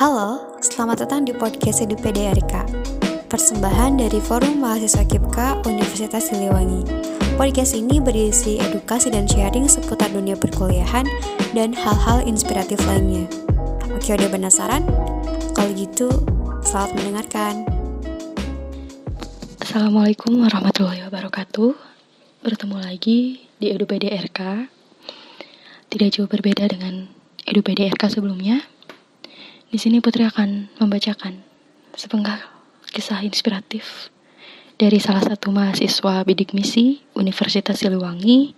Halo, selamat datang di podcast Edu PDRK. Persembahan dari Forum Mahasiswa KIPKA Universitas Siliwangi. Podcast ini berisi edukasi dan sharing seputar dunia perkuliahan dan hal-hal inspiratif lainnya. Oke, udah penasaran? Kalau gitu, selamat mendengarkan. Assalamualaikum warahmatullahi wabarakatuh. Bertemu lagi di Edu PDRK. Tidak jauh berbeda dengan Edu PDRK sebelumnya. Di sini Putri akan membacakan sepenggal kisah inspiratif dari salah satu mahasiswa bidik misi Universitas Siliwangi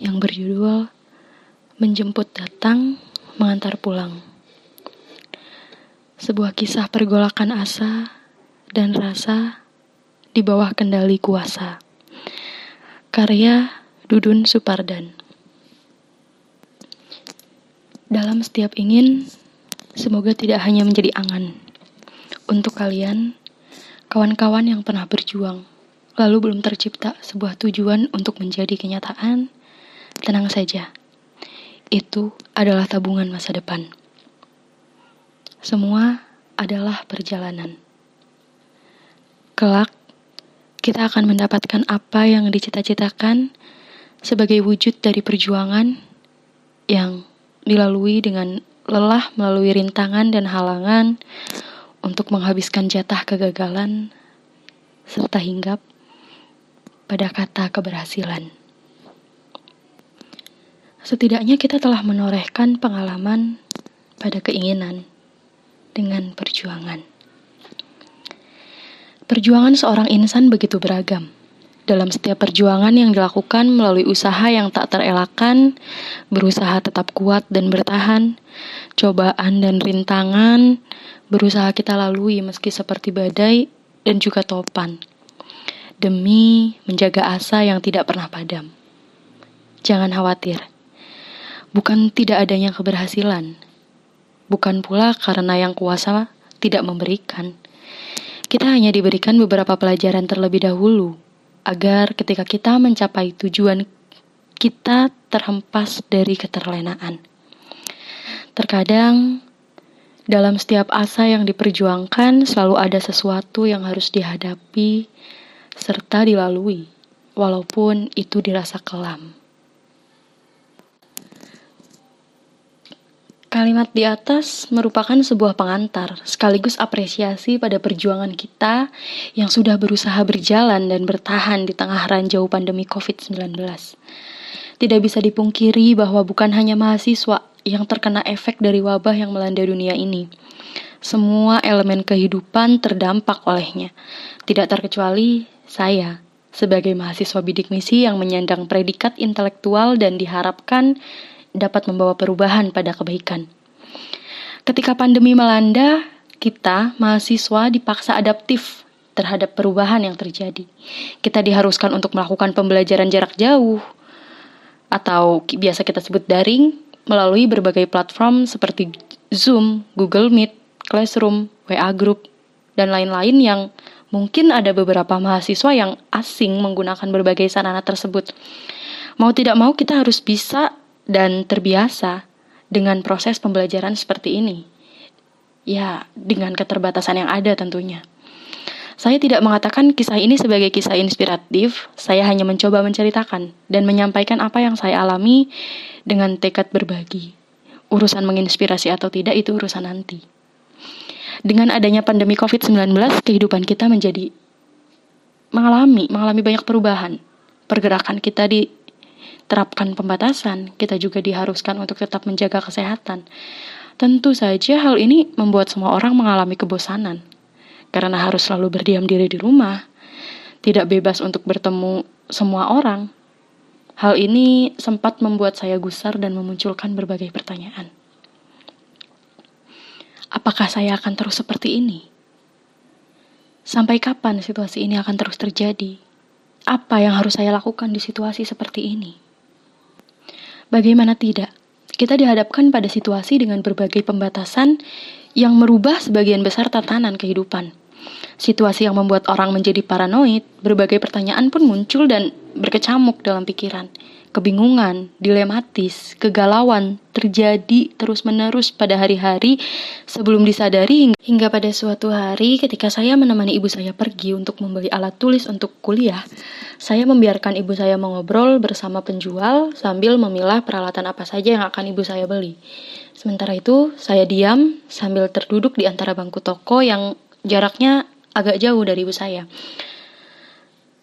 yang berjudul Menjemput Datang, Mengantar Pulang. Sebuah kisah pergolakan asa dan rasa di bawah kendali kuasa. Karya Dudun Supardan. Dalam setiap ingin, Semoga tidak hanya menjadi angan untuk kalian, kawan-kawan yang pernah berjuang, lalu belum tercipta sebuah tujuan untuk menjadi kenyataan. Tenang saja, itu adalah tabungan masa depan. Semua adalah perjalanan. Kelak, kita akan mendapatkan apa yang dicita-citakan sebagai wujud dari perjuangan yang dilalui dengan lelah melalui rintangan dan halangan untuk menghabiskan jatah kegagalan serta hinggap pada kata keberhasilan. Setidaknya kita telah menorehkan pengalaman pada keinginan dengan perjuangan. Perjuangan seorang insan begitu beragam dalam setiap perjuangan yang dilakukan melalui usaha yang tak terelakkan, berusaha tetap kuat dan bertahan, cobaan dan rintangan, berusaha kita lalui meski seperti badai dan juga topan, demi menjaga asa yang tidak pernah padam. Jangan khawatir, bukan tidak adanya keberhasilan, bukan pula karena yang kuasa tidak memberikan. Kita hanya diberikan beberapa pelajaran terlebih dahulu agar ketika kita mencapai tujuan kita terhempas dari keterlenaan. Terkadang dalam setiap asa yang diperjuangkan selalu ada sesuatu yang harus dihadapi serta dilalui, walaupun itu dirasa kelam. Kalimat di atas merupakan sebuah pengantar, sekaligus apresiasi pada perjuangan kita yang sudah berusaha berjalan dan bertahan di tengah ranjau pandemi COVID-19. Tidak bisa dipungkiri bahwa bukan hanya mahasiswa yang terkena efek dari wabah yang melanda dunia ini. Semua elemen kehidupan terdampak olehnya, tidak terkecuali saya sebagai mahasiswa bidik misi yang menyandang predikat intelektual dan diharapkan dapat membawa perubahan pada kebaikan. Ketika pandemi melanda, kita mahasiswa dipaksa adaptif terhadap perubahan yang terjadi. Kita diharuskan untuk melakukan pembelajaran jarak jauh atau biasa kita sebut daring melalui berbagai platform seperti Zoom, Google Meet, Classroom, WA Group, dan lain-lain yang mungkin ada beberapa mahasiswa yang asing menggunakan berbagai sarana tersebut. Mau tidak mau kita harus bisa dan terbiasa dengan proses pembelajaran seperti ini. Ya, dengan keterbatasan yang ada tentunya. Saya tidak mengatakan kisah ini sebagai kisah inspiratif, saya hanya mencoba menceritakan dan menyampaikan apa yang saya alami dengan tekad berbagi. Urusan menginspirasi atau tidak itu urusan nanti. Dengan adanya pandemi COVID-19, kehidupan kita menjadi mengalami mengalami banyak perubahan. Pergerakan kita di terapkan pembatasan, kita juga diharuskan untuk tetap menjaga kesehatan. Tentu saja hal ini membuat semua orang mengalami kebosanan, karena harus selalu berdiam diri di rumah, tidak bebas untuk bertemu semua orang. Hal ini sempat membuat saya gusar dan memunculkan berbagai pertanyaan. Apakah saya akan terus seperti ini? Sampai kapan situasi ini akan terus terjadi? Apa yang harus saya lakukan di situasi seperti ini? Bagaimana tidak? Kita dihadapkan pada situasi dengan berbagai pembatasan yang merubah sebagian besar tatanan kehidupan. Situasi yang membuat orang menjadi paranoid, berbagai pertanyaan pun muncul dan berkecamuk dalam pikiran. Kebingungan, dilematis, kegalauan terjadi terus-menerus pada hari-hari sebelum disadari hingga pada suatu hari ketika saya menemani ibu saya pergi untuk membeli alat tulis untuk kuliah. Saya membiarkan ibu saya mengobrol bersama penjual sambil memilah peralatan apa saja yang akan ibu saya beli. Sementara itu, saya diam sambil terduduk di antara bangku toko yang jaraknya agak jauh dari ibu saya.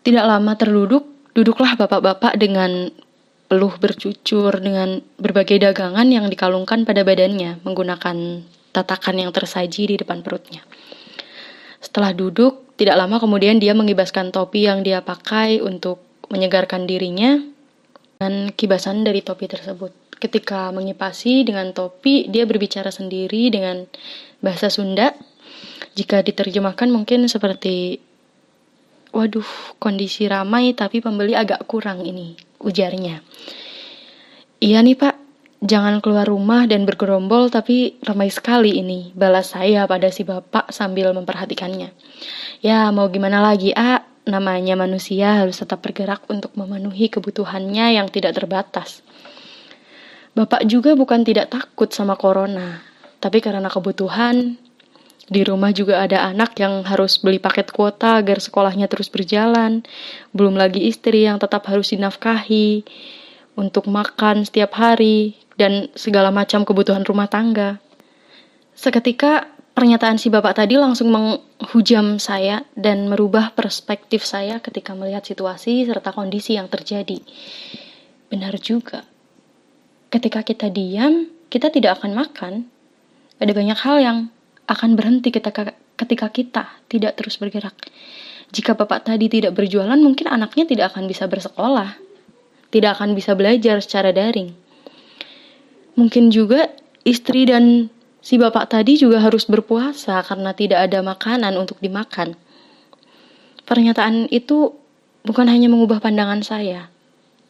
Tidak lama terduduk, duduklah bapak-bapak dengan peluh bercucur dengan berbagai dagangan yang dikalungkan pada badannya menggunakan tatakan yang tersaji di depan perutnya. Setelah duduk, tidak lama kemudian dia mengibaskan topi yang dia pakai untuk menyegarkan dirinya dan kibasan dari topi tersebut. Ketika mengipasi dengan topi, dia berbicara sendiri dengan bahasa Sunda jika diterjemahkan mungkin seperti Waduh, kondisi ramai tapi pembeli agak kurang ini, ujarnya. Iya nih pak, jangan keluar rumah dan bergerombol tapi ramai sekali ini, balas saya pada si bapak sambil memperhatikannya. Ya, mau gimana lagi, A? Namanya manusia harus tetap bergerak untuk memenuhi kebutuhannya yang tidak terbatas. Bapak juga bukan tidak takut sama corona, tapi karena kebutuhan, di rumah juga ada anak yang harus beli paket kuota agar sekolahnya terus berjalan. Belum lagi istri yang tetap harus dinafkahi untuk makan setiap hari dan segala macam kebutuhan rumah tangga. Seketika pernyataan si bapak tadi langsung menghujam saya dan merubah perspektif saya ketika melihat situasi serta kondisi yang terjadi. Benar juga. Ketika kita diam, kita tidak akan makan. Ada banyak hal yang akan berhenti ketika, ketika kita tidak terus bergerak. Jika bapak tadi tidak berjualan, mungkin anaknya tidak akan bisa bersekolah, tidak akan bisa belajar secara daring. Mungkin juga istri dan si bapak tadi juga harus berpuasa karena tidak ada makanan untuk dimakan. Pernyataan itu bukan hanya mengubah pandangan saya,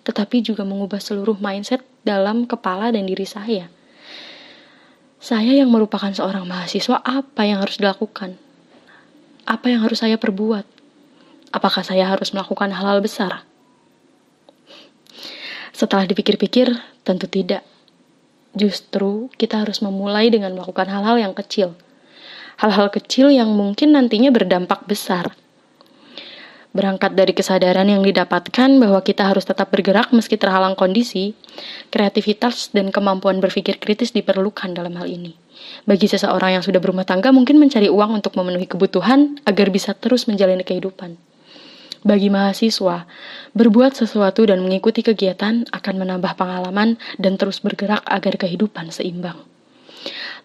tetapi juga mengubah seluruh mindset dalam kepala dan diri saya. Saya yang merupakan seorang mahasiswa, apa yang harus dilakukan? Apa yang harus saya perbuat? Apakah saya harus melakukan hal-hal besar? Setelah dipikir-pikir, tentu tidak. Justru kita harus memulai dengan melakukan hal-hal yang kecil. Hal-hal kecil yang mungkin nantinya berdampak besar Berangkat dari kesadaran yang didapatkan bahwa kita harus tetap bergerak meski terhalang kondisi, kreativitas dan kemampuan berpikir kritis diperlukan dalam hal ini. Bagi seseorang yang sudah berumah tangga mungkin mencari uang untuk memenuhi kebutuhan agar bisa terus menjalani kehidupan. Bagi mahasiswa, berbuat sesuatu dan mengikuti kegiatan akan menambah pengalaman dan terus bergerak agar kehidupan seimbang.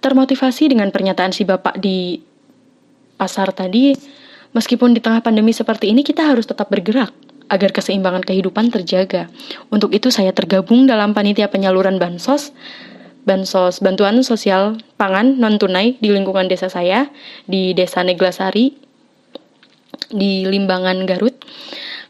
Termotivasi dengan pernyataan si bapak di pasar tadi, Meskipun di tengah pandemi seperti ini, kita harus tetap bergerak agar keseimbangan kehidupan terjaga. Untuk itu, saya tergabung dalam panitia penyaluran bansos, bansos bantuan sosial pangan non tunai di lingkungan desa saya di Desa Neglasari di Limbangan Garut.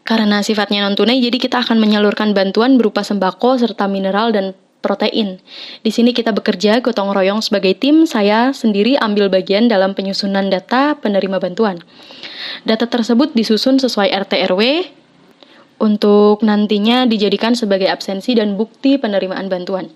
Karena sifatnya non tunai, jadi kita akan menyalurkan bantuan berupa sembako serta mineral dan protein. Di sini kita bekerja gotong royong sebagai tim, saya sendiri ambil bagian dalam penyusunan data penerima bantuan. Data tersebut disusun sesuai RT RW untuk nantinya dijadikan sebagai absensi dan bukti penerimaan bantuan.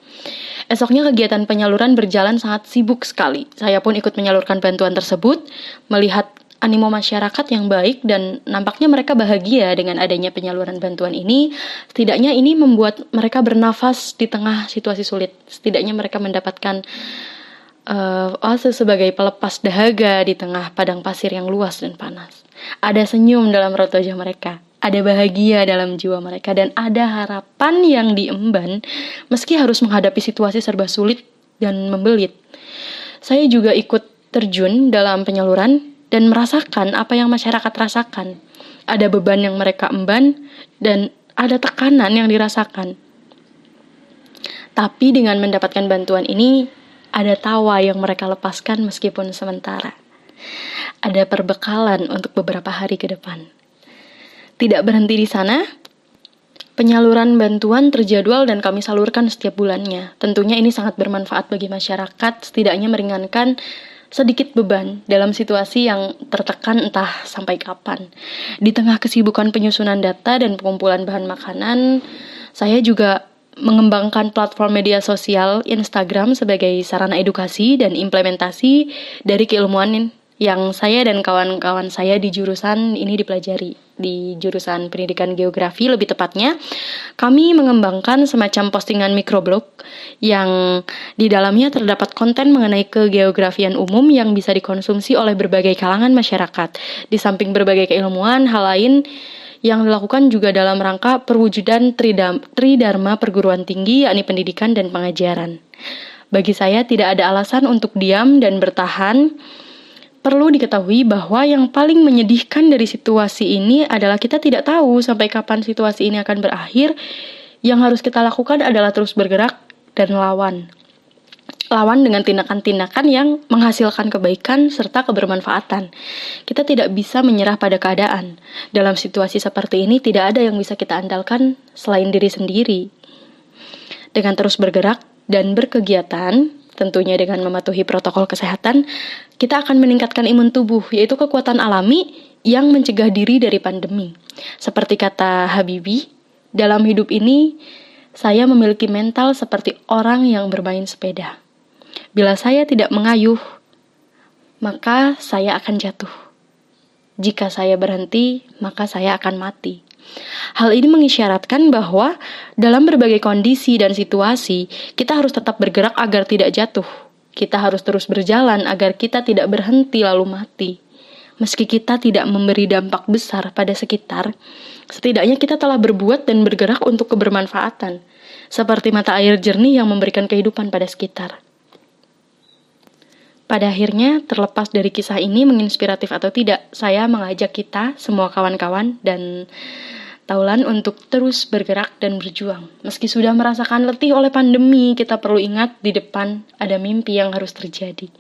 Esoknya kegiatan penyaluran berjalan sangat sibuk sekali. Saya pun ikut menyalurkan bantuan tersebut, melihat animo masyarakat yang baik dan nampaknya mereka bahagia dengan adanya penyaluran bantuan ini. Setidaknya ini membuat mereka bernafas di tengah situasi sulit. Setidaknya mereka mendapatkan uh, sebagai pelepas dahaga di tengah padang pasir yang luas dan panas. Ada senyum dalam raut wajah mereka, ada bahagia dalam jiwa mereka, dan ada harapan yang diemban meski harus menghadapi situasi serba sulit dan membelit. Saya juga ikut terjun dalam penyaluran dan merasakan apa yang masyarakat rasakan. Ada beban yang mereka emban dan ada tekanan yang dirasakan. Tapi dengan mendapatkan bantuan ini, ada tawa yang mereka lepaskan meskipun sementara. Ada perbekalan untuk beberapa hari ke depan. Tidak berhenti di sana, penyaluran bantuan terjadwal dan kami salurkan setiap bulannya. Tentunya ini sangat bermanfaat bagi masyarakat, setidaknya meringankan sedikit beban dalam situasi yang tertekan entah sampai kapan. Di tengah kesibukan penyusunan data dan pengumpulan bahan makanan, saya juga mengembangkan platform media sosial Instagram sebagai sarana edukasi dan implementasi dari keilmuan yang saya dan kawan-kawan saya di jurusan ini dipelajari di jurusan pendidikan geografi lebih tepatnya kami mengembangkan semacam postingan microblog yang di dalamnya terdapat konten mengenai kegeografian umum yang bisa dikonsumsi oleh berbagai kalangan masyarakat. Di samping berbagai keilmuan hal lain yang dilakukan juga dalam rangka perwujudan tridharma perguruan tinggi yakni pendidikan dan pengajaran. Bagi saya tidak ada alasan untuk diam dan bertahan Perlu diketahui bahwa yang paling menyedihkan dari situasi ini adalah kita tidak tahu sampai kapan situasi ini akan berakhir. Yang harus kita lakukan adalah terus bergerak dan lawan. Lawan dengan tindakan-tindakan yang menghasilkan kebaikan serta kebermanfaatan. Kita tidak bisa menyerah pada keadaan. Dalam situasi seperti ini, tidak ada yang bisa kita andalkan selain diri sendiri. Dengan terus bergerak dan berkegiatan, tentunya dengan mematuhi protokol kesehatan, kita akan meningkatkan imun tubuh, yaitu kekuatan alami yang mencegah diri dari pandemi. Seperti kata Habibi, dalam hidup ini saya memiliki mental seperti orang yang bermain sepeda. Bila saya tidak mengayuh, maka saya akan jatuh. Jika saya berhenti, maka saya akan mati. Hal ini mengisyaratkan bahwa dalam berbagai kondisi dan situasi, kita harus tetap bergerak agar tidak jatuh. Kita harus terus berjalan agar kita tidak berhenti lalu mati. Meski kita tidak memberi dampak besar pada sekitar, setidaknya kita telah berbuat dan bergerak untuk kebermanfaatan, seperti mata air jernih yang memberikan kehidupan pada sekitar. Pada akhirnya, terlepas dari kisah ini menginspiratif atau tidak, saya mengajak kita, semua kawan-kawan, dan Taulan untuk terus bergerak dan berjuang. Meski sudah merasakan letih oleh pandemi, kita perlu ingat di depan ada mimpi yang harus terjadi.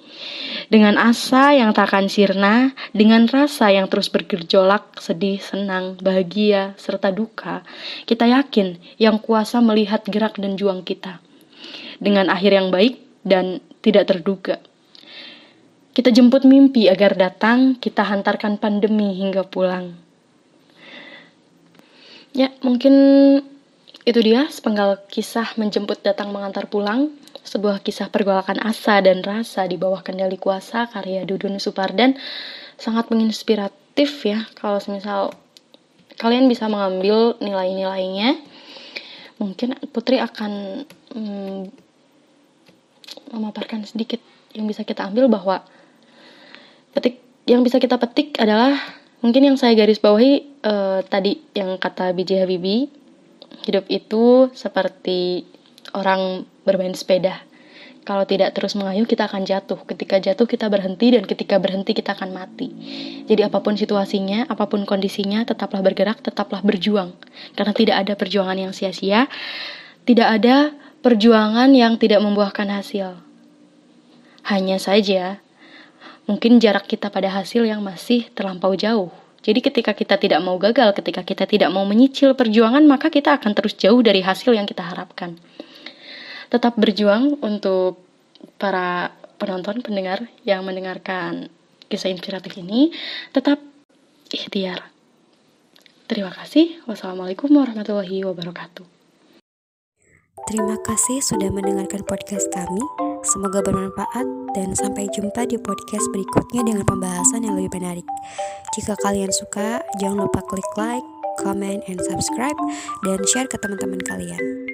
Dengan asa yang tak akan sirna, dengan rasa yang terus bergejolak, sedih, senang, bahagia, serta duka, kita yakin yang kuasa melihat gerak dan juang kita. Dengan akhir yang baik dan tidak terduga. Kita jemput mimpi agar datang, kita hantarkan pandemi hingga pulang. Ya, mungkin itu dia sepenggal kisah menjemput datang mengantar pulang, sebuah kisah pergolakan asa dan rasa di bawah kendali kuasa karya Dudun Supardan. Sangat menginspiratif ya kalau misal kalian bisa mengambil nilai-nilainya. Mungkin Putri akan hmm, memaparkan sedikit yang bisa kita ambil bahwa petik yang bisa kita petik adalah Mungkin yang saya garis bawahi uh, tadi yang kata B.J. Habibie, hidup itu seperti orang bermain sepeda. Kalau tidak terus mengayuh, kita akan jatuh. Ketika jatuh, kita berhenti, dan ketika berhenti, kita akan mati. Jadi, apa pun situasinya, apa pun kondisinya, tetaplah bergerak, tetaplah berjuang, karena tidak ada perjuangan yang sia-sia, tidak ada perjuangan yang tidak membuahkan hasil. Hanya saja, mungkin jarak kita pada hasil yang masih terlampau jauh. Jadi ketika kita tidak mau gagal, ketika kita tidak mau menyicil perjuangan, maka kita akan terus jauh dari hasil yang kita harapkan. Tetap berjuang untuk para penonton, pendengar yang mendengarkan kisah inspiratif ini, tetap ikhtiar. Terima kasih. Wassalamualaikum warahmatullahi wabarakatuh. Terima kasih sudah mendengarkan podcast kami. Semoga bermanfaat dan sampai jumpa di podcast berikutnya dengan pembahasan yang lebih menarik. Jika kalian suka, jangan lupa klik like, comment, and subscribe dan share ke teman-teman kalian.